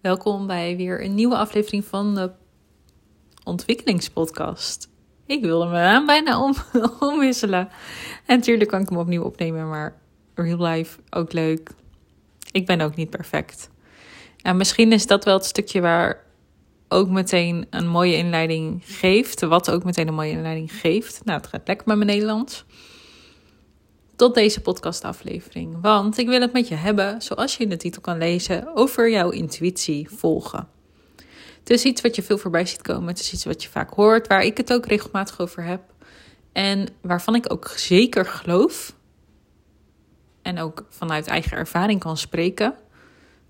Welkom bij weer een nieuwe aflevering van de Ontwikkelingspodcast. Ik wilde me aan bijna om, omwisselen. En natuurlijk kan ik hem opnieuw opnemen, maar real life ook leuk. Ik ben ook niet perfect. En misschien is dat wel het stukje waar ook meteen een mooie inleiding geeft. Wat ook meteen een mooie inleiding geeft. Nou, het gaat lekker met mijn Nederlands tot deze podcastaflevering. Want ik wil het met je hebben, zoals je in de titel kan lezen, over jouw intuïtie volgen. Het is iets wat je veel voorbij ziet komen. Het is iets wat je vaak hoort, waar ik het ook regelmatig over heb. En waarvan ik ook zeker geloof, en ook vanuit eigen ervaring kan spreken,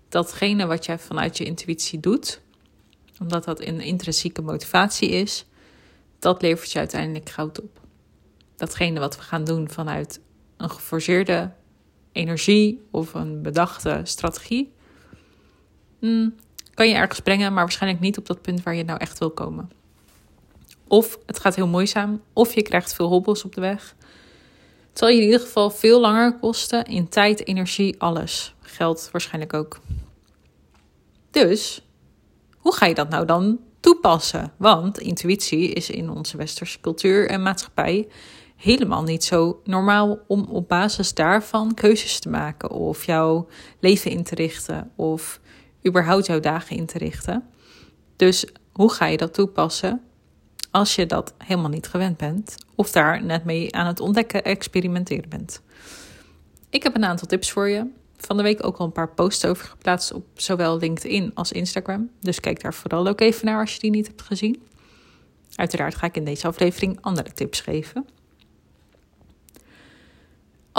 datgene wat jij vanuit je intuïtie doet, omdat dat een intrinsieke motivatie is, dat levert je uiteindelijk goud op. Datgene wat we gaan doen vanuit een geforceerde energie of een bedachte strategie, hmm, kan je ergens brengen, maar waarschijnlijk niet op dat punt waar je nou echt wil komen. Of het gaat heel moeizaam, of je krijgt veel hobbels op de weg. Het zal je in ieder geval veel langer kosten in tijd, energie, alles. Geld waarschijnlijk ook. Dus, hoe ga je dat nou dan toepassen? Want intuïtie is in onze westerse cultuur en maatschappij helemaal niet zo normaal om op basis daarvan keuzes te maken of jouw leven in te richten of überhaupt jouw dagen in te richten. Dus hoe ga je dat toepassen als je dat helemaal niet gewend bent of daar net mee aan het ontdekken, experimenteren bent? Ik heb een aantal tips voor je. Van de week ook al een paar posts over geplaatst op zowel LinkedIn als Instagram. Dus kijk daar vooral ook even naar als je die niet hebt gezien. Uiteraard ga ik in deze aflevering andere tips geven.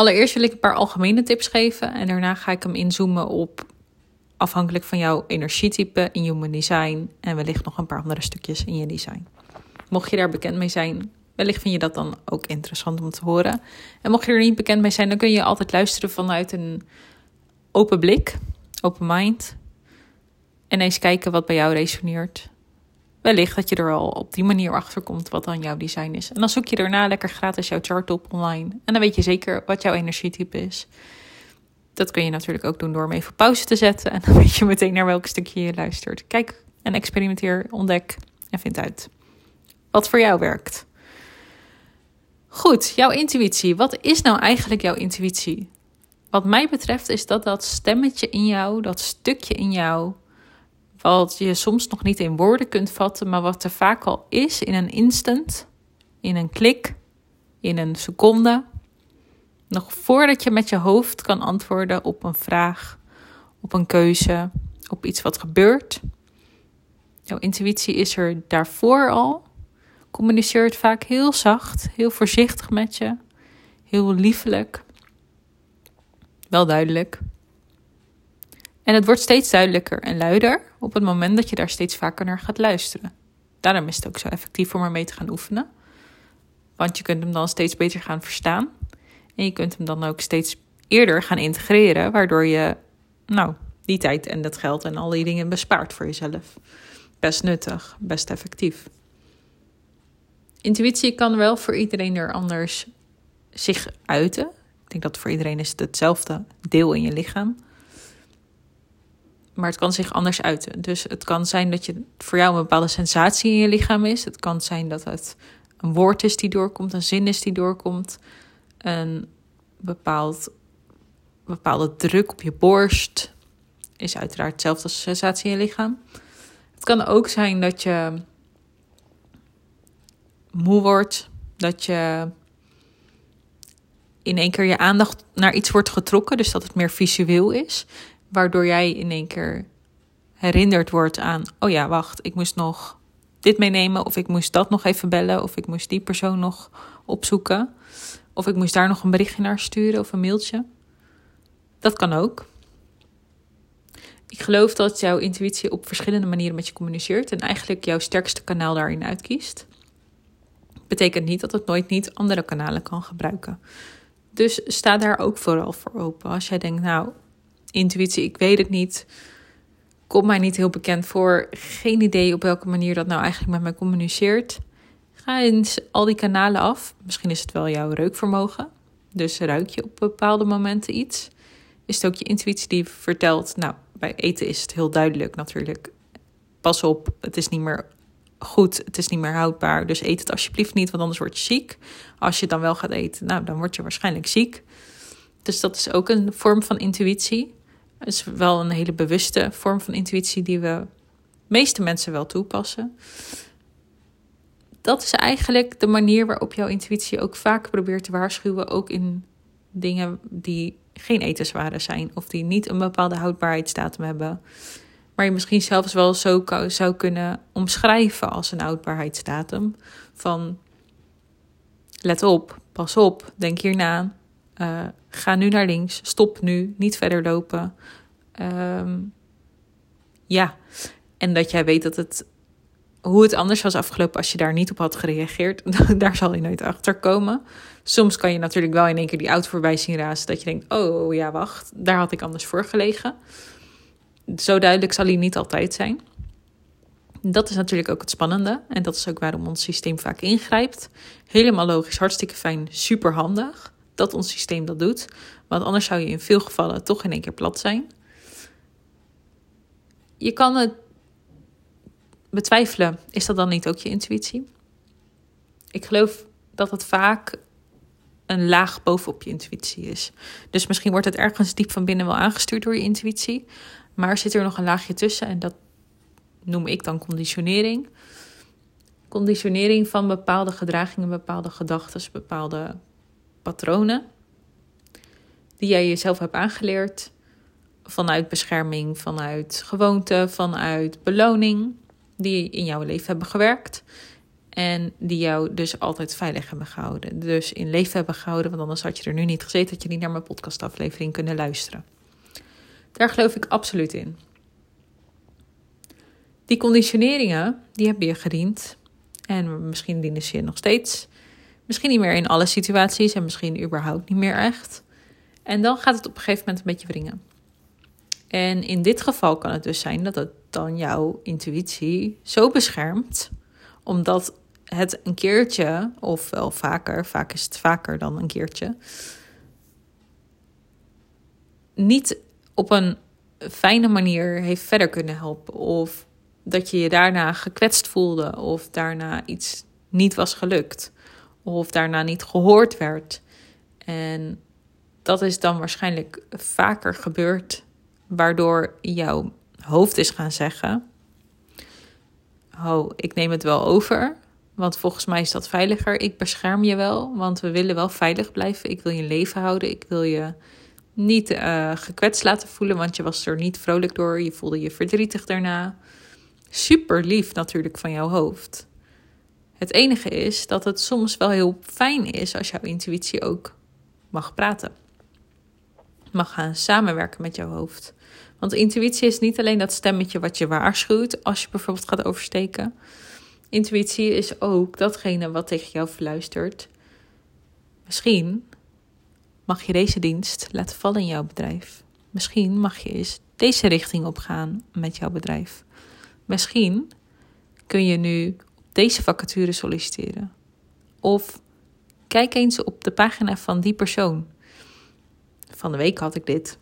Allereerst wil ik een paar algemene tips geven en daarna ga ik hem inzoomen op afhankelijk van jouw energietype in human design en wellicht nog een paar andere stukjes in je design. Mocht je daar bekend mee zijn, wellicht vind je dat dan ook interessant om te horen. En mocht je er niet bekend mee zijn, dan kun je altijd luisteren vanuit een open blik, open mind. En eens kijken wat bij jou resoneert wellicht dat je er al op die manier achter komt wat dan jouw design is. En dan zoek je daarna lekker gratis jouw chart op online. En dan weet je zeker wat jouw energietype is. Dat kun je natuurlijk ook doen door hem even pauze te zetten. En dan weet je meteen naar welk stukje je luistert. Kijk en experimenteer, ontdek en vind uit wat voor jou werkt. Goed, jouw intuïtie. Wat is nou eigenlijk jouw intuïtie? Wat mij betreft is dat dat stemmetje in jou, dat stukje in jou, wat je soms nog niet in woorden kunt vatten, maar wat er vaak al is in een instant, in een klik, in een seconde. Nog voordat je met je hoofd kan antwoorden op een vraag, op een keuze, op iets wat gebeurt. Jouw intuïtie is er daarvoor al. Communiceert vaak heel zacht, heel voorzichtig met je, heel liefelijk. Wel duidelijk. En het wordt steeds duidelijker en luider op het moment dat je daar steeds vaker naar gaat luisteren. Daarom is het ook zo effectief om ermee te gaan oefenen. Want je kunt hem dan steeds beter gaan verstaan. En je kunt hem dan ook steeds eerder gaan integreren, waardoor je nou, die tijd en dat geld en al die dingen bespaart voor jezelf. Best nuttig, best effectief. Intuïtie kan wel voor iedereen er anders zich uiten. Ik denk dat voor iedereen is het hetzelfde deel in je lichaam maar het kan zich anders uiten. Dus het kan zijn dat je voor jou een bepaalde sensatie in je lichaam is. Het kan zijn dat het een woord is die doorkomt, een zin is die doorkomt, een bepaald, bepaalde druk op je borst is uiteraard hetzelfde als een sensatie in je lichaam. Het kan ook zijn dat je moe wordt, dat je in één keer je aandacht naar iets wordt getrokken, dus dat het meer visueel is waardoor jij in één keer herinnerd wordt aan: oh ja, wacht, ik moest nog dit meenemen, of ik moest dat nog even bellen, of ik moest die persoon nog opzoeken, of ik moest daar nog een berichtje naar sturen of een mailtje. Dat kan ook. Ik geloof dat jouw intuïtie op verschillende manieren met je communiceert en eigenlijk jouw sterkste kanaal daarin uitkiest. Betekent niet dat het nooit niet andere kanalen kan gebruiken. Dus sta daar ook vooral voor open. Als jij denkt, nou, intuïtie, ik weet het niet. Komt mij niet heel bekend voor. Geen idee op welke manier dat nou eigenlijk met mij communiceert. Ga eens al die kanalen af. Misschien is het wel jouw reukvermogen. Dus ruik je op bepaalde momenten iets. is het ook je intuïtie die vertelt. Nou, bij eten is het heel duidelijk natuurlijk. Pas op, het is niet meer goed, het is niet meer houdbaar. Dus eet het alsjeblieft niet, want anders word je ziek. Als je dan wel gaat eten, nou, dan word je waarschijnlijk ziek. Dus dat is ook een vorm van intuïtie. Is wel een hele bewuste vorm van intuïtie die we meeste mensen wel toepassen. Dat is eigenlijk de manier waarop jouw intuïtie ook vaak probeert te waarschuwen, ook in dingen die geen etenswaren zijn of die niet een bepaalde houdbaarheidsdatum hebben. Maar je misschien zelfs wel zo zou kunnen omschrijven als een houdbaarheidsdatum. Van let op, pas op, denk hierna. Uh, ga nu naar links, stop nu, niet verder lopen. Ehm, ja, en dat jij weet dat het hoe het anders was afgelopen als je daar niet op had gereageerd, daar zal je nooit achter komen. Soms kan je natuurlijk wel in één keer die auto voorbij zien razen, dat je denkt: oh ja, wacht, daar had ik anders voor gelegen. Zo duidelijk zal hij niet altijd zijn. Dat is natuurlijk ook het spannende en dat is ook waarom ons systeem vaak ingrijpt. Helemaal logisch, hartstikke fijn, super handig dat ons systeem dat doet, want anders zou je in veel gevallen toch in één keer plat zijn. Je kan het betwijfelen, is dat dan niet ook je intuïtie? Ik geloof dat het vaak een laag bovenop je intuïtie is. Dus misschien wordt het ergens diep van binnen wel aangestuurd door je intuïtie, maar zit er nog een laagje tussen en dat noem ik dan conditionering. Conditionering van bepaalde gedragingen, bepaalde gedachten, bepaalde patronen die jij jezelf hebt aangeleerd vanuit bescherming, vanuit gewoonte, vanuit beloning die in jouw leven hebben gewerkt. En die jou dus altijd veilig hebben gehouden. Dus in leven hebben gehouden, want anders had je er nu niet gezeten, had je niet naar mijn podcastaflevering kunnen luisteren. Daar geloof ik absoluut in. Die conditioneringen, die hebben je gediend. En misschien dienen ze je nog steeds. Misschien niet meer in alle situaties en misschien überhaupt niet meer echt. En dan gaat het op een gegeven moment een beetje wringen. En in dit geval kan het dus zijn dat het dan jouw intuïtie zo beschermt, omdat het een keertje, of wel vaker, vaak is het vaker dan een keertje, niet op een fijne manier heeft verder kunnen helpen. Of dat je je daarna gekwetst voelde, of daarna iets niet was gelukt, of daarna niet gehoord werd. En dat is dan waarschijnlijk vaker gebeurd waardoor jouw hoofd is gaan zeggen: Oh, ik neem het wel over. Want volgens mij is dat veiliger. Ik bescherm je wel, want we willen wel veilig blijven. Ik wil je leven houden. Ik wil je niet uh, gekwetst laten voelen, want je was er niet vrolijk door. Je voelde je verdrietig daarna. Super lief natuurlijk van jouw hoofd. Het enige is dat het soms wel heel fijn is als jouw intuïtie ook mag praten. Mag gaan samenwerken met jouw hoofd. Want intuïtie is niet alleen dat stemmetje wat je waarschuwt als je bijvoorbeeld gaat oversteken. Intuïtie is ook datgene wat tegen jou fluistert. Misschien mag je deze dienst laten vallen in jouw bedrijf. Misschien mag je eens deze richting opgaan met jouw bedrijf. Misschien kun je nu deze vacature solliciteren. Of kijk eens op de pagina van die persoon. Van de week had ik dit.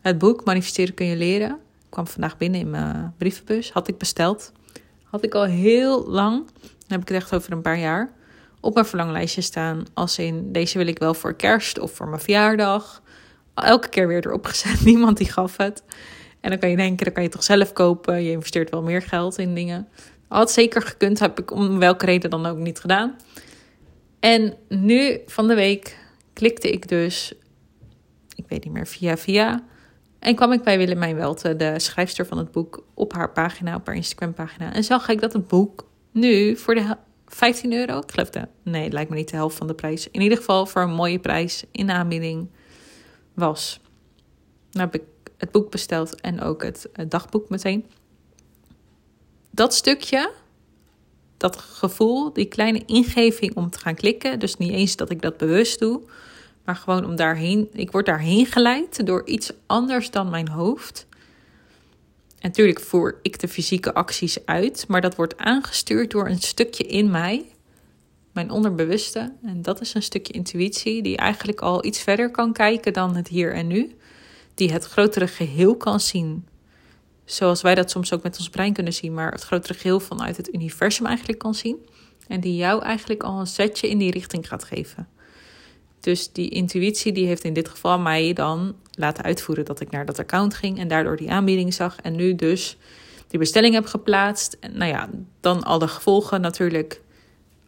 Het boek Manifesteren kun je leren kwam vandaag binnen in mijn brievenbus. Had ik besteld. Had ik al heel lang, dan heb ik het echt over een paar jaar, op mijn verlanglijstje staan. Als in, deze wil ik wel voor kerst of voor mijn verjaardag. Elke keer weer erop gezet. Niemand die gaf het. En dan kan je denken, dan kan je toch zelf kopen. Je investeert wel meer geld in dingen. Had zeker gekund, heb ik om welke reden dan ook niet gedaan. En nu van de week klikte ik dus, ik weet niet meer, via via en kwam ik bij Willemijn Welte, de schrijfster van het boek, op haar pagina, op haar Instagram-pagina. En zag ik dat het boek nu voor de 15 euro, ik geloof dat, nee, het lijkt me niet de helft van de prijs. In ieder geval voor een mooie prijs in aanbieding was. Dan heb ik het boek besteld en ook het dagboek meteen. Dat stukje, dat gevoel, die kleine ingeving om te gaan klikken. Dus niet eens dat ik dat bewust doe, maar gewoon om daarheen. Ik word daarheen geleid door iets anders dan mijn hoofd. En natuurlijk voer ik de fysieke acties uit, maar dat wordt aangestuurd door een stukje in mij, mijn onderbewuste. En dat is een stukje intuïtie die eigenlijk al iets verder kan kijken dan het hier en nu. die het grotere geheel kan zien. Zoals wij dat soms ook met ons brein kunnen zien, maar het grotere geheel vanuit het universum eigenlijk kan zien. En die jou eigenlijk al een setje in die richting gaat geven. Dus die intuïtie die heeft in dit geval mij dan laten uitvoeren dat ik naar dat account ging en daardoor die aanbieding zag. En nu dus die bestelling heb geplaatst. En nou ja, dan al de gevolgen natuurlijk.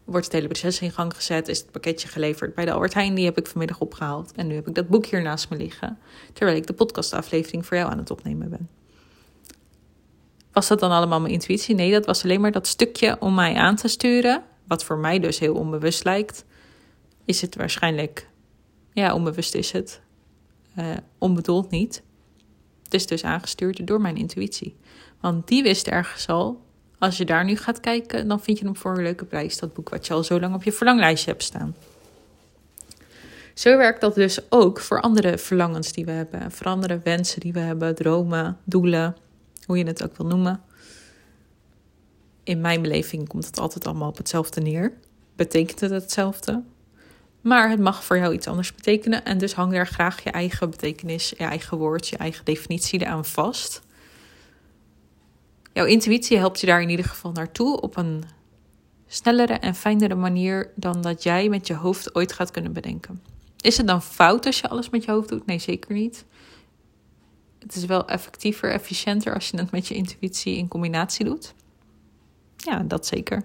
Wordt het hele proces in gang gezet? Is het pakketje geleverd bij de Albert Heijn? Die heb ik vanmiddag opgehaald. En nu heb ik dat boek hier naast me liggen. Terwijl ik de podcastaflevering voor jou aan het opnemen ben. Was dat dan allemaal mijn intuïtie? Nee, dat was alleen maar dat stukje om mij aan te sturen. Wat voor mij dus heel onbewust lijkt. Is het waarschijnlijk. Ja, onbewust is het. Uh, onbedoeld niet. Het is dus aangestuurd door mijn intuïtie. Want die wist ergens al. Als je daar nu gaat kijken, dan vind je hem voor een leuke prijs. Dat boek wat je al zo lang op je verlanglijstje hebt staan. Zo werkt dat dus ook voor andere verlangens die we hebben. Voor andere wensen die we hebben, dromen, doelen, hoe je het ook wil noemen. In mijn beleving komt het altijd allemaal op hetzelfde neer. Betekent het hetzelfde? Maar het mag voor jou iets anders betekenen. En dus hang daar graag je eigen betekenis, je eigen woord, je eigen definitie eraan vast. Jouw intuïtie helpt je daar in ieder geval naartoe op een snellere en fijnere manier dan dat jij met je hoofd ooit gaat kunnen bedenken. Is het dan fout als je alles met je hoofd doet? Nee, zeker niet. Het is wel effectiever, efficiënter als je het met je intuïtie in combinatie doet. Ja, dat zeker.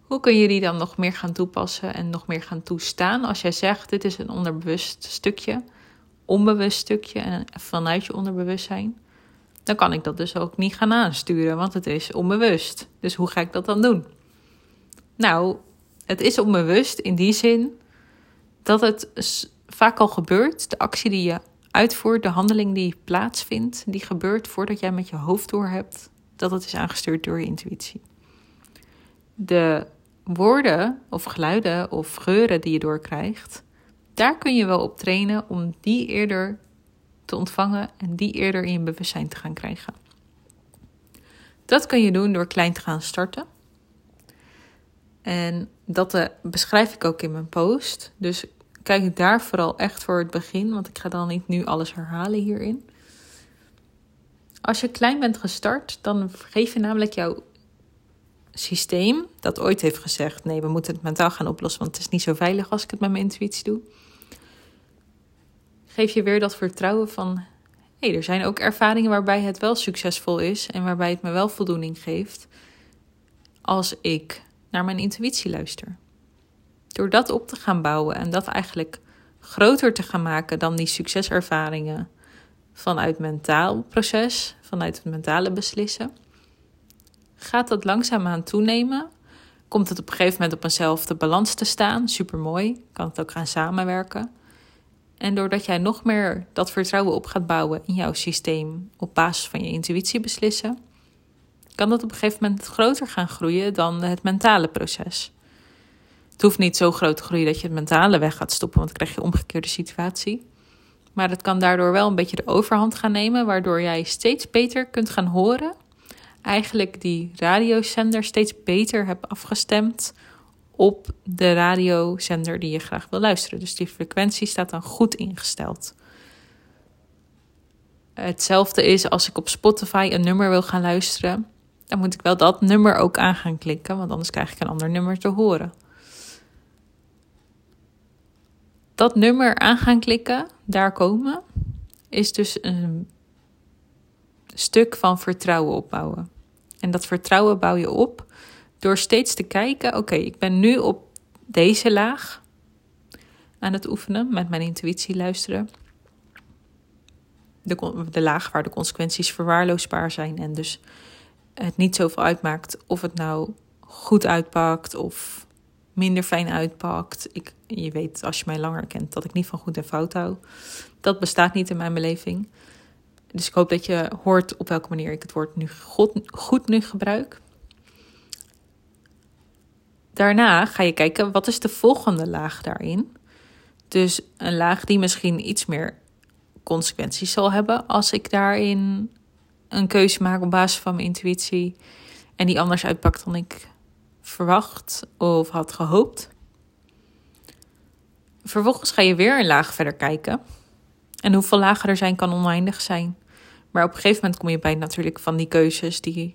Hoe kun je die dan nog meer gaan toepassen en nog meer gaan toestaan? Als jij zegt, dit is een onderbewust stukje, onbewust stukje en vanuit je onderbewustzijn, dan kan ik dat dus ook niet gaan aansturen, want het is onbewust. Dus hoe ga ik dat dan doen? Nou, het is onbewust in die zin dat het vaak al gebeurt. De actie die je uitvoert, de handeling die plaatsvindt, die gebeurt voordat jij met je hoofd door hebt dat het is aangestuurd door je intuïtie. De woorden of geluiden of geuren die je doorkrijgt, daar kun je wel op trainen om die eerder te ontvangen en die eerder in je bewustzijn te gaan krijgen. Dat kun je doen door klein te gaan starten. En dat uh, beschrijf ik ook in mijn post. Dus kijk daar vooral echt voor het begin, want ik ga dan niet nu alles herhalen hierin. Als je klein bent gestart, dan geef je namelijk jouw systeem, dat ooit heeft gezegd: nee, we moeten het mentaal gaan oplossen, want het is niet zo veilig als ik het met mijn intuïtie doe. Geef je weer dat vertrouwen van: hé, er zijn ook ervaringen waarbij het wel succesvol is en waarbij het me wel voldoening geeft als ik naar mijn intuïtie luister. Door dat op te gaan bouwen en dat eigenlijk groter te gaan maken dan die succeservaringen vanuit mentaal proces, vanuit het mentale beslissen, gaat dat langzaamaan toenemen. Komt het op een gegeven moment op eenzelfde balans te staan, super mooi, kan het ook gaan samenwerken. En doordat jij nog meer dat vertrouwen op gaat bouwen in jouw systeem op basis van je intuïtie beslissen, kan dat op een gegeven moment groter gaan groeien dan het mentale proces. Het hoeft niet zo groot te groeien dat je het mentale weg gaat stoppen, want dan krijg je omgekeerde situatie. Maar het kan daardoor wel een beetje de overhand gaan nemen, waardoor jij steeds beter kunt gaan horen. Eigenlijk die radiozender steeds beter hebt afgestemd op de radiozender die je graag wil luisteren. Dus die frequentie staat dan goed ingesteld. Hetzelfde is als ik op Spotify een nummer wil gaan luisteren. Dan moet ik wel dat nummer ook aan gaan klikken, want anders krijg ik een ander nummer te horen. Dat nummer aan gaan klikken, daar komen, is dus een stuk van vertrouwen opbouwen. En dat vertrouwen bouw je op door steeds te kijken: oké, ik ben nu op deze laag aan het oefenen, met mijn intuïtie luisteren. De, de laag waar de consequenties verwaarloosbaar zijn en dus het niet zoveel uitmaakt of het nou goed uitpakt of minder fijn uitpakt. Ik, je weet, als je mij langer kent, dat ik niet van goed en fout hou. Dat bestaat niet in mijn beleving. Dus ik hoop dat je hoort op welke manier ik het woord nu goed, goed nu gebruik. Daarna ga je kijken, wat is de volgende laag daarin? Dus een laag die misschien iets meer consequenties zal hebben als ik daarin een keuze maak op basis van mijn intuïtie en die anders uitpakt dan ik verwacht of had gehoopt. Vervolgens ga je weer een laag verder kijken. En hoeveel lagen er zijn, kan oneindig zijn. Maar op een gegeven moment kom je bij natuurlijk van die keuzes die,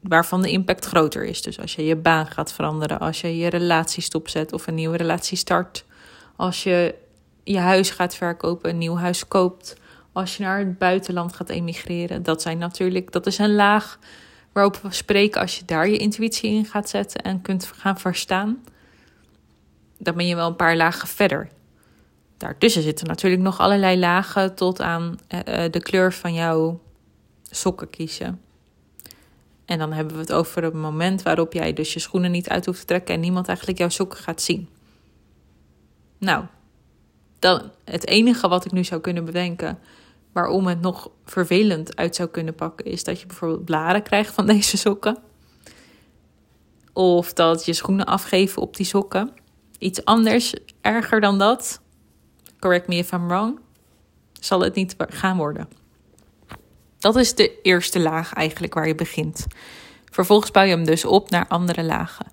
waarvan de impact groter is. Dus als je je baan gaat veranderen, als je je relatie stopzet of een nieuwe relatie start, als je je huis gaat verkopen, een nieuw huis koopt, als je naar het buitenland gaat emigreren. Dat zijn natuurlijk, dat is een laag waarop we spreken als je daar je intuïtie in gaat zetten en kunt gaan verstaan. Dan ben je wel een paar lagen verder. Daartussen zitten natuurlijk nog allerlei lagen tot aan eh, eh, de kleur van jouw sokken kiezen. En dan hebben we het over het moment waarop jij dus je schoenen niet uit hoeft te trekken en niemand eigenlijk jouw sokken gaat zien. Nou, dan het enige wat ik nu zou kunnen bedenken waarom het nog vervelend uit zou kunnen pakken, is dat je bijvoorbeeld blaren krijgt van deze sokken. Of dat je schoenen afgeven op die sokken. Iets anders, erger dan dat, correct me if I'm wrong, zal het niet gaan worden. Dat is de eerste laag eigenlijk waar je begint. Vervolgens bouw je hem dus op naar andere lagen.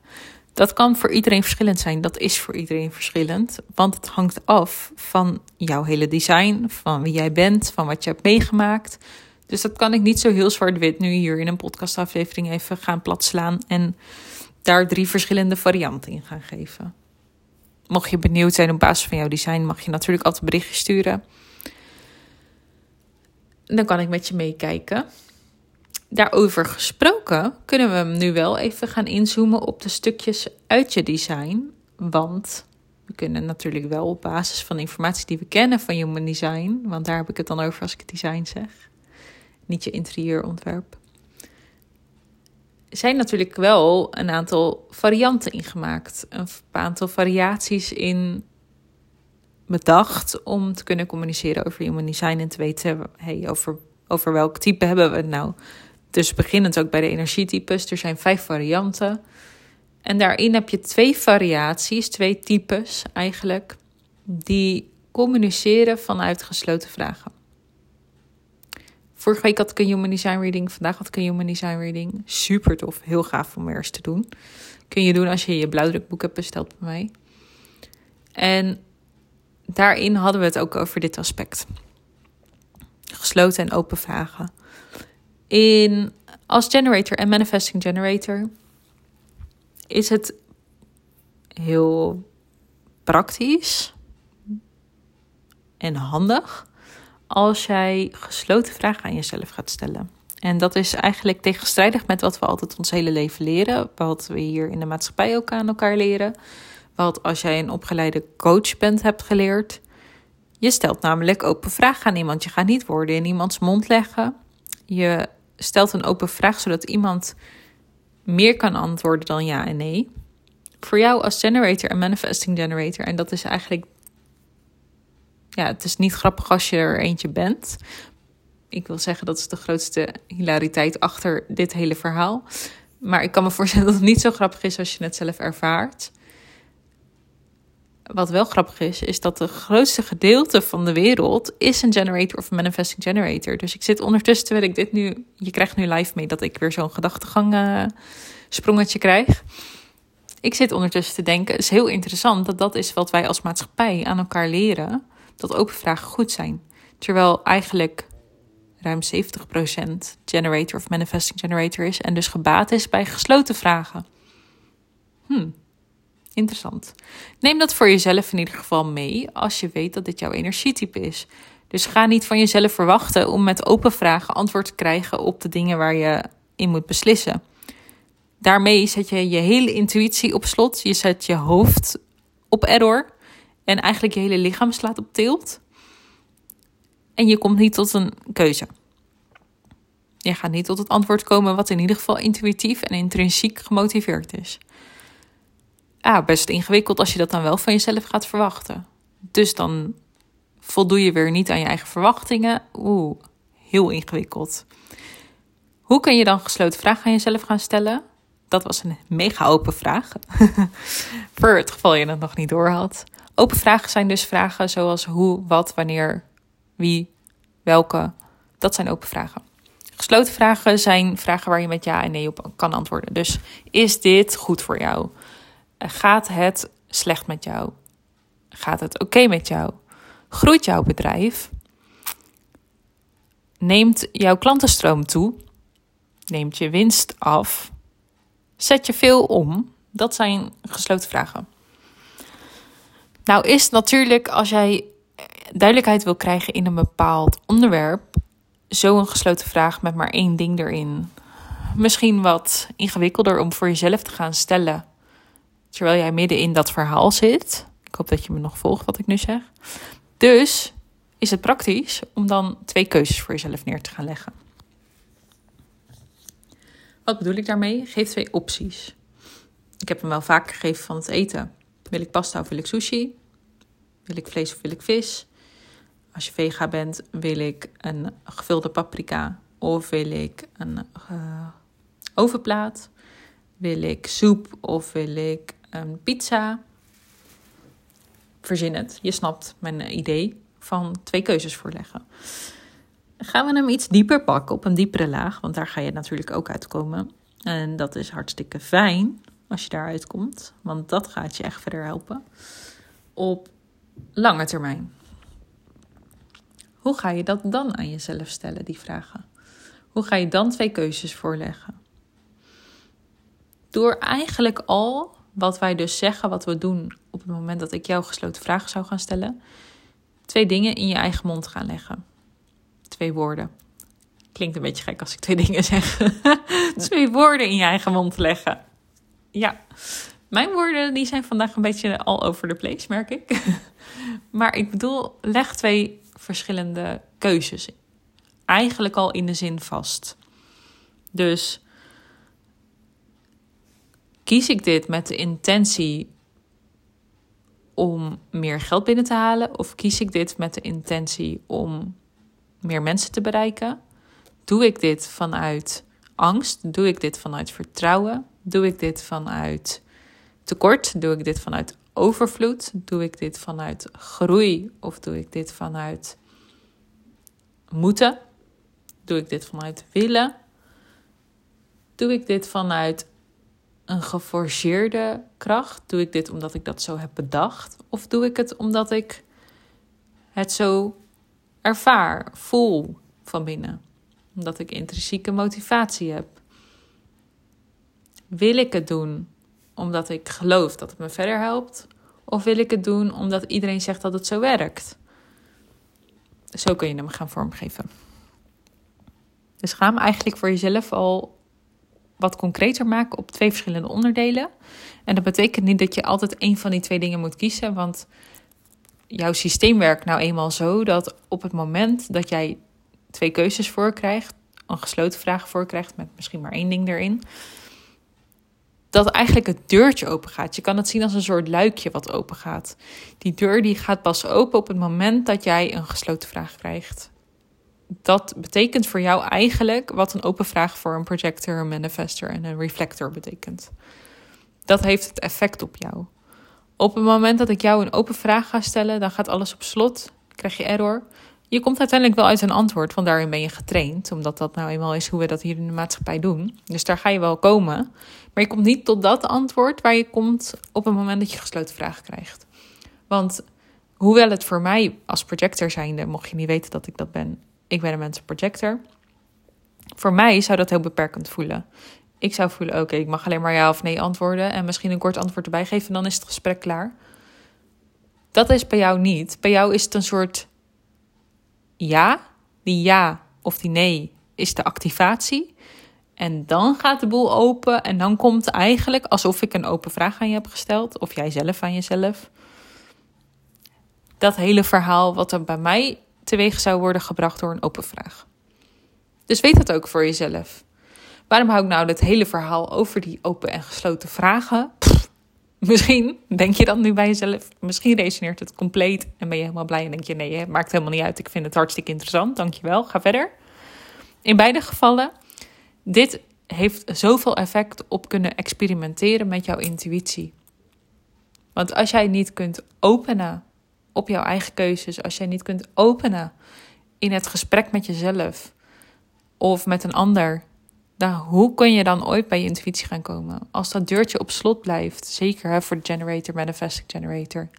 Dat kan voor iedereen verschillend zijn. Dat is voor iedereen verschillend. Want het hangt af van jouw hele design, van wie jij bent, van wat je hebt meegemaakt. Dus dat kan ik niet zo heel zwart-wit nu hier in een podcastaflevering even gaan platslaan en daar drie verschillende varianten in gaan geven. Mocht je benieuwd zijn op basis van jouw design, mag je natuurlijk altijd een berichtje sturen. Dan kan ik met je meekijken. Daarover gesproken kunnen we hem nu wel even gaan inzoomen op de stukjes uit je design. Want we kunnen natuurlijk wel op basis van informatie die we kennen van human design, want daar heb ik het dan over als ik het design zeg, niet je interieurontwerp. Er zijn natuurlijk wel een aantal varianten ingemaakt, een aantal variaties in bedacht om te kunnen communiceren over human design en te weten hey, over, over welk type hebben we het nou. Dus beginnend ook bij de energietypes. Er zijn vijf varianten. En daarin heb je twee variaties, twee types eigenlijk, die communiceren vanuit gesloten vragen. Vorige week had ik een Human Design Reading, vandaag had ik een Human Design Reading. Super tof, heel gaaf om weer eens te doen. Kun je doen als je je blauwdrukboek hebt besteld bij mij. En daarin hadden we het ook over dit aspect. Gesloten en open vragen. In, als generator en manifesting generator is het heel praktisch en handig als jij gesloten vragen aan jezelf gaat stellen. En dat is eigenlijk tegenstrijdig met wat we altijd ons hele leven leren, wat we hier in de maatschappij ook aan elkaar leren. Wat als jij een opgeleide coach bent, hebt geleerd. Je stelt namelijk open vragen aan iemand. Je gaat niet woorden in iemands mond leggen. Je stelt een open vraag zodat iemand meer kan antwoorden dan ja en nee. Voor jou als generator en manifesting generator, en dat is eigenlijk, ja, het is niet grappig als je er eentje bent. Ik wil zeggen dat is de grootste hilariteit achter dit hele verhaal. Maar ik kan me voorstellen dat het niet zo grappig is als je het zelf ervaart wat wel grappig is, is dat de grootste gedeelte van de wereld is een generator of manifesting generator. Dus ik zit ondertussen, terwijl ik dit nu, je krijgt nu live mee dat ik weer zo'n gedachtegang uh, sprongetje krijg. Ik zit ondertussen te denken, het is heel interessant dat dat is wat wij als maatschappij aan elkaar leren, dat open vragen goed zijn. Terwijl eigenlijk ruim 70% generator of manifesting generator is en dus gebaat is bij gesloten vragen. Hmm. Interessant. Neem dat voor jezelf in ieder geval mee als je weet dat dit jouw energietype is. Dus ga niet van jezelf verwachten om met open vragen antwoord te krijgen op de dingen waar je in moet beslissen. Daarmee zet je je hele intuïtie op slot. Je zet je hoofd op error. En eigenlijk je hele lichaam slaat op tilt. En je komt niet tot een keuze. Je gaat niet tot het antwoord komen wat in ieder geval intuïtief en intrinsiek gemotiveerd is ah, best ingewikkeld als je dat dan wel van jezelf gaat verwachten. Dus dan voldoe je weer niet aan je eigen verwachtingen. Oeh, heel ingewikkeld. Hoe kun je dan gesloten vragen aan jezelf gaan stellen? Dat was een mega open vraag. Voor het geval je het nog niet door had. Open vragen zijn dus vragen zoals hoe, wat, wanneer, wie, welke. Dat zijn open vragen. Gesloten vragen zijn vragen waar je met ja en nee op kan antwoorden. Dus is dit goed voor jou? Gaat het slecht met jou? Gaat het oké met jou? Groeit jouw bedrijf? Neemt jouw klantenstroom toe? Neemt je winst af? Zet je veel om? Dat zijn gesloten vragen. Nou is natuurlijk als jij duidelijkheid wil krijgen in een bepaald onderwerp, zo een gesloten vraag met maar één ding erin. Misschien wat ingewikkelder om voor jezelf te gaan stellen. Terwijl jij midden in dat verhaal zit. Ik hoop dat je me nog volgt wat ik nu zeg. Dus is het praktisch om dan twee keuzes voor jezelf neer te gaan leggen. Wat bedoel ik daarmee? Geef twee opties. Ik heb hem wel vaak gegeven van het eten. Wil ik pasta of wil ik sushi? Wil ik vlees of wil ik vis? Als je vega bent, wil ik een gevulde paprika of wil ik een uh, ovenplaat? Wil ik soep of wil ik een pizza? Verzin het. Je snapt mijn idee van twee keuzes voorleggen. Gaan we hem iets dieper pakken, op een diepere laag, want daar ga je natuurlijk ook uitkomen. En dat is hartstikke fijn als je daaruit komt, want dat gaat je echt verder helpen op lange termijn. Hoe ga je dat dan aan jezelf stellen, die vragen? Hoe ga je dan twee keuzes voorleggen? Door eigenlijk al wat wij dus zeggen, wat we doen op het moment dat ik jou gesloten vragen zou gaan stellen, twee dingen in je eigen mond gaan leggen. Twee woorden. Klinkt een beetje gek als ik twee dingen zeg. twee woorden in je eigen mond leggen. Ja, mijn woorden die zijn vandaag een beetje all over the place, merk ik. maar ik bedoel, leg twee verschillende keuzes. Eigenlijk al in de zin vast. Dus kies ik dit met de intentie om meer geld binnen te halen? Of kies ik dit met de intentie om meer mensen te bereiken? Doe ik dit vanuit angst? Doe ik dit vanuit vertrouwen? Doe ik dit vanuit tekort? Doe ik dit vanuit overvloed? Doe ik dit vanuit groei? Of doe ik dit vanuit moeten? Doe ik dit vanuit willen? Doe ik dit vanuit een geforceerde kracht? Doe ik dit omdat ik dat zo heb bedacht? Of doe ik het omdat ik het zo ervaar, voel van binnen? Omdat ik intrinsieke motivatie heb? Wil ik het doen omdat ik geloof dat het me verder helpt? Of wil ik het doen omdat iedereen zegt dat het zo werkt? Zo kun je hem gaan vormgeven. Dus ga hem eigenlijk voor jezelf al wat concreter maken op twee verschillende onderdelen. En dat betekent niet dat je altijd één van die twee dingen moet kiezen, want jouw systeem werkt nou eenmaal zo dat op het moment dat jij twee keuzes voor krijgt, een gesloten vraag voor krijgt met misschien maar één ding erin, dat eigenlijk het deurtje open gaat. Je kan het zien als een soort luikje wat open gaat. Die deur die gaat pas open op het moment dat jij een gesloten vraag krijgt dat betekent voor jou eigenlijk wat een open vraag voor een projector, een manifester en een reflector betekent. Dat heeft het effect op jou. Op het moment dat ik jou een open vraag ga stellen, dan gaat alles op slot, krijg je error. Je komt uiteindelijk wel uit een antwoord, want daarin ben je getraind, omdat dat nou eenmaal is hoe we dat hier in de maatschappij doen. Dus daar ga je wel komen. Maar je komt niet tot dat antwoord waar je komt op het moment dat je gesloten vragen krijgt. Want hoewel het voor mij als projector zijnde, mocht je niet weten dat ik dat ben, ik ben een mensen projector. Voor mij zou dat heel beperkend voelen. Ik zou voelen, oké, ik mag alleen maar ja of nee antwoorden en misschien een kort antwoord erbij geven en dan is het gesprek klaar. Dat is bij jou niet. Bij jou is het een soort ja, die ja of die nee is de activatie. En dan gaat de boel open en dan komt eigenlijk alsof ik een open vraag aan je heb gesteld, of jij zelf aan jezelf. Dat hele verhaal wat er bij mij teweeg zou worden gebracht door een open vraag. Dus weet dat ook voor jezelf. Waarom hou ik nou dit hele verhaal over die open en gesloten vragen? misschien denk je dat nu bij jezelf. Misschien resoneert het compleet en ben je helemaal blij en denk je: nee, het maakt helemaal niet uit. Ik vind het hartstikke interessant. Dankjewel. Ga verder. In beide gevallen, dit heeft zoveel effect op kunnen experimenteren met jouw intuïtie. Want als jij niet kunt openen op jouw eigen keuzes, als jij niet kunt openen in het gesprek met jezelf of met een ander, dan hoe kun je dan ooit bij je intuïtie gaan komen? Als dat deurtje op slot blijft, zeker hè, voor de generator, manifesting generator,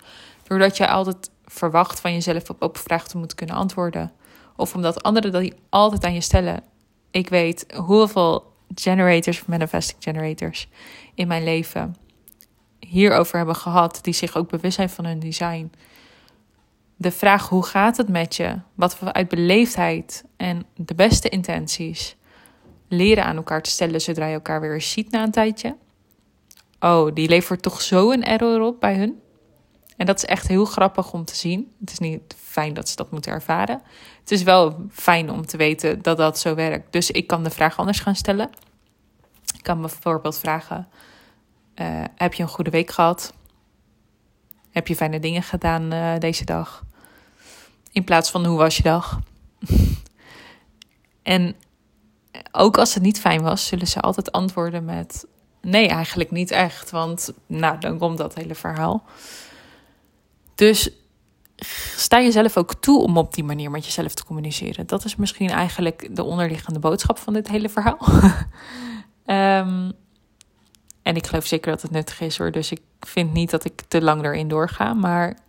doordat je altijd verwacht van jezelf op open vragen te moeten kunnen antwoorden, Of omdat anderen dat die altijd aan je stellen. Ik weet hoeveel generators, manifesting generators in mijn leven hierover hebben gehad, die zich ook bewust zijn van hun design. De vraag hoe gaat het met je, wat we uit beleefdheid en de beste intenties leren aan elkaar te stellen zodra je elkaar weer ziet na een tijdje. Oh, die levert toch zo een error op bij hun. En dat is echt heel grappig om te zien. Het is niet fijn dat ze dat moeten ervaren. Het is wel fijn om te weten dat dat zo werkt. Dus ik kan de vraag anders gaan stellen. Ik kan bijvoorbeeld vragen: uh, Heb je een goede week gehad? Heb je fijne dingen gedaan uh, deze dag? In plaats van hoe was je dag? en ook als het niet fijn was, zullen ze altijd antwoorden met: Nee, eigenlijk niet echt. Want nou, dan komt dat hele verhaal. Dus sta jezelf ook toe om op die manier met jezelf te communiceren. Dat is misschien eigenlijk de onderliggende boodschap van dit hele verhaal. um, en ik geloof zeker dat het nuttig is hoor. Dus ik vind niet dat ik te lang erin doorga. Maar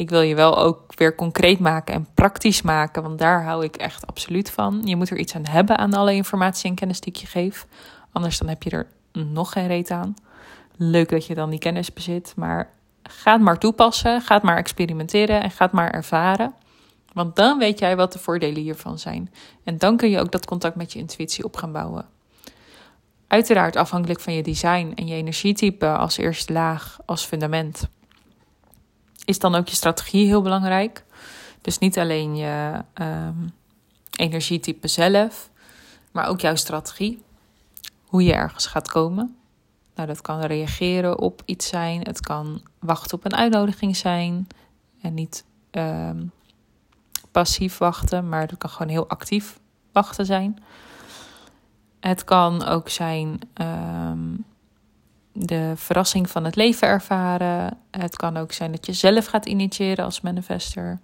ik wil je wel ook weer concreet maken en praktisch maken. Want daar hou ik echt absoluut van. Je moet er iets aan hebben aan alle informatie en kennis die ik je geef. Anders dan heb je er nog geen reet aan. Leuk dat je dan die kennis bezit. Maar ga het maar toepassen. Ga het maar experimenteren. En ga het maar ervaren. Want dan weet jij wat de voordelen hiervan zijn. En dan kun je ook dat contact met je intuïtie op gaan bouwen. Uiteraard afhankelijk van je design en je energietype als eerste laag, als fundament. Is dan ook je strategie heel belangrijk. Dus niet alleen je um, energietype zelf, maar ook jouw strategie. Hoe je ergens gaat komen. Nou, dat kan reageren op iets zijn. Het kan wachten op een uitnodiging zijn. En niet um, passief wachten, maar het kan gewoon heel actief wachten zijn. Het kan ook zijn um, de verrassing van het leven ervaren. Het kan ook zijn dat je zelf gaat initiëren als manifester.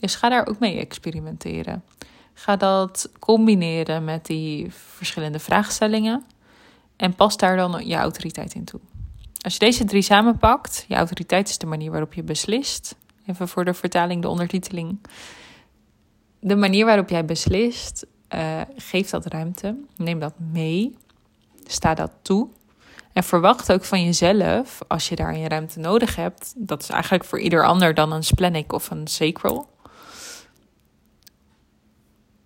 Dus ga daar ook mee experimenteren. Ga dat combineren met die verschillende vraagstellingen. En pas daar dan je autoriteit in toe. Als je deze drie samenpakt, je autoriteit is de manier waarop je beslist. Even voor de vertaling, de ondertiteling. De manier waarop jij beslist uh, geef dat ruimte. Neem dat mee. Sta dat toe. En verwacht ook van jezelf, als je daar je ruimte nodig hebt, dat is eigenlijk voor ieder ander dan een splenic of een sacral.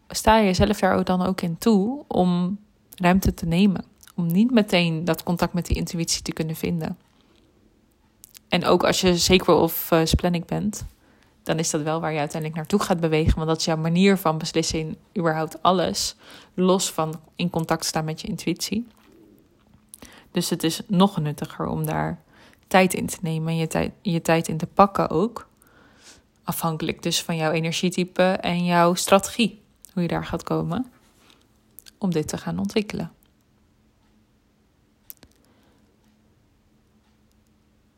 Sta jezelf daar ook dan ook in toe om ruimte te nemen. Om niet meteen dat contact met die intuïtie te kunnen vinden. En ook als je sacral of uh, splenic bent, dan is dat wel waar je uiteindelijk naartoe gaat bewegen. Want dat is jouw manier van beslissen in überhaupt alles. Los van in contact staan met je intuïtie. Dus het is nog nuttiger om daar tijd in te nemen en je tijd, je tijd in te pakken ook. Afhankelijk dus van jouw energietype en jouw strategie. Hoe je daar gaat komen om dit te gaan ontwikkelen.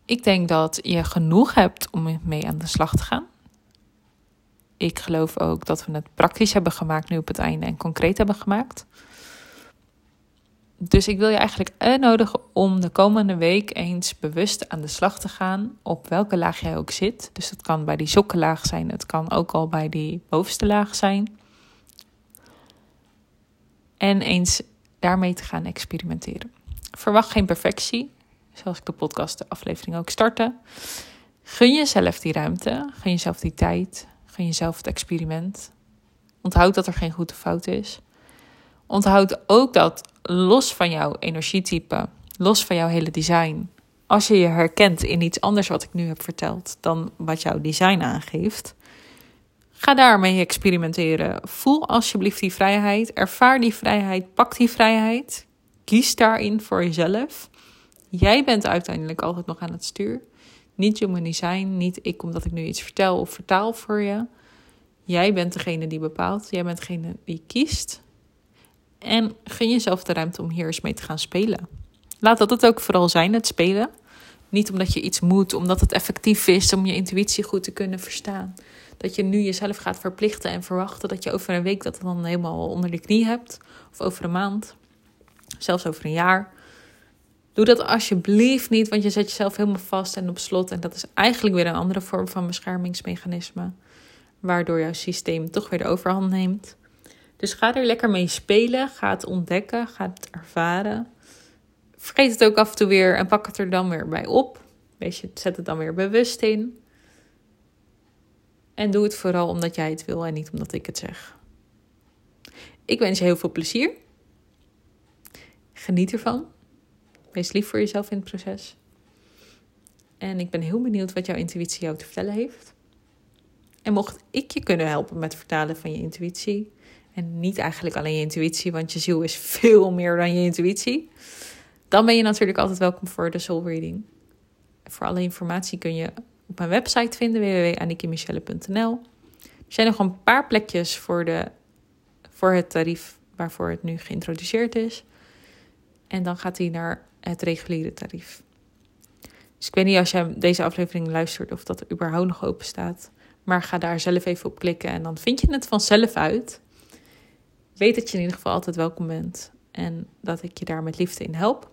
Ik denk dat je genoeg hebt om mee aan de slag te gaan ik geloof ook dat we het praktisch hebben gemaakt nu op het einde en concreet hebben gemaakt. Dus ik wil je eigenlijk uitnodigen om de komende week eens bewust aan de slag te gaan op welke laag jij ook zit. Dus dat kan bij die sokkenlaag zijn, het kan ook al bij die bovenste laag zijn. En eens daarmee te gaan experimenteren. Verwacht geen perfectie, zoals ik de podcast, de aflevering ook startte. Gun jezelf die ruimte, gun jezelf die tijd van jezelf het experiment. Onthoud dat er geen goede fout is. Onthoud ook dat los van jouw energietype, los van jouw hele design, als je je herkent in iets anders wat ik nu heb verteld dan wat jouw design aangeeft, ga daarmee experimenteren. Voel alsjeblieft die vrijheid, ervaar die vrijheid, pak die vrijheid, kies daarin voor jezelf. Jij bent uiteindelijk altijd nog aan het stuur. Niet human design, niet ik omdat ik nu iets vertel of vertaal voor je. Jij bent degene die bepaalt, jij bent degene die kiest. En gun jezelf de ruimte om hier eens mee te gaan spelen. Laat dat het ook vooral zijn, het spelen. Niet omdat je iets moet, omdat het effectief is om je intuïtie goed te kunnen verstaan. Dat je nu jezelf gaat verplichten en verwachten dat je over een week dat dan helemaal onder de knie hebt. Of over een maand. Zelfs over een jaar. Doe dat alsjeblieft niet, want je zet jezelf helemaal vast en op slot. En dat is eigenlijk weer een andere vorm van beschermingsmechanisme. waardoor jouw systeem toch weer de overhand neemt. Dus ga er lekker mee spelen, ga het ontdekken, ga het ervaren. Vergeet het ook af en toe weer en pak het er dan weer bij op. Wees je, zet het dan weer bewust in. En doe het vooral omdat jij het wil en niet omdat ik het zeg. Ik wens je heel veel plezier. Geniet ervan. Wees lief voor jezelf in het proces. En ik ben heel benieuwd wat jouw intuïtie jou te vertellen heeft. En mocht ik je kunnen helpen met het vertalen van je intuïtie. En niet eigenlijk alleen je intuïtie, want je ziel is veel meer dan je intuïtie. Dan ben je natuurlijk altijd welkom voor de soul reading. Voor alle informatie kun je op mijn website vinden, www.annikimichelle.nl. Er zijn nog een paar plekjes voor, de, voor het tarief waarvoor het nu geïntroduceerd is. En dan gaat hij naar het reguliere tarief. Dus ik weet niet als jij deze aflevering luistert of dat er überhaupt nog open staat. Maar ga daar zelf even op klikken en dan vind je het vanzelf uit. Weet dat je in ieder geval altijd welkom bent en dat ik je daar met liefde in help.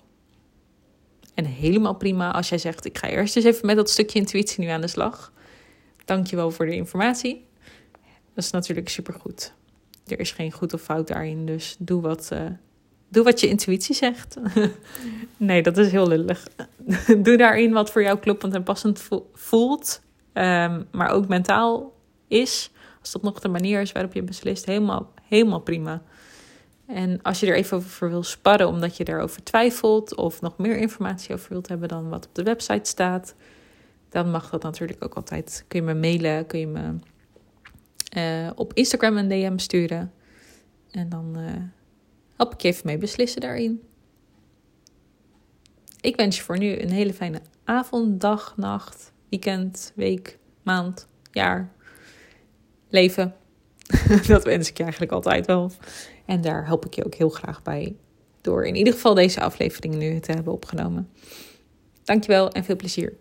En helemaal prima als jij zegt: Ik ga eerst eens even met dat stukje intuïtie nu aan de slag. Dankjewel voor de informatie. Dat is natuurlijk supergoed. Er is geen goed of fout daarin, dus doe wat, uh, doe wat je intuïtie zegt. nee, dat is heel lullig. doe daarin wat voor jou kloppend en passend voelt, um, maar ook mentaal is. Als dat nog de manier is waarop je beslist, helemaal, helemaal prima. En als je er even over wil sparren omdat je erover twijfelt of nog meer informatie over wilt hebben dan wat op de website staat, dan mag dat natuurlijk ook altijd. Kun je me mailen, kun je me uh, op Instagram een DM sturen. En dan uh, help ik je even mee beslissen daarin. Ik wens je voor nu een hele fijne avond, dag, nacht, weekend, week, maand, jaar, leven. dat wens ik je eigenlijk altijd wel. En daar help ik je ook heel graag bij. Door in ieder geval deze aflevering nu te hebben opgenomen. Dankjewel en veel plezier.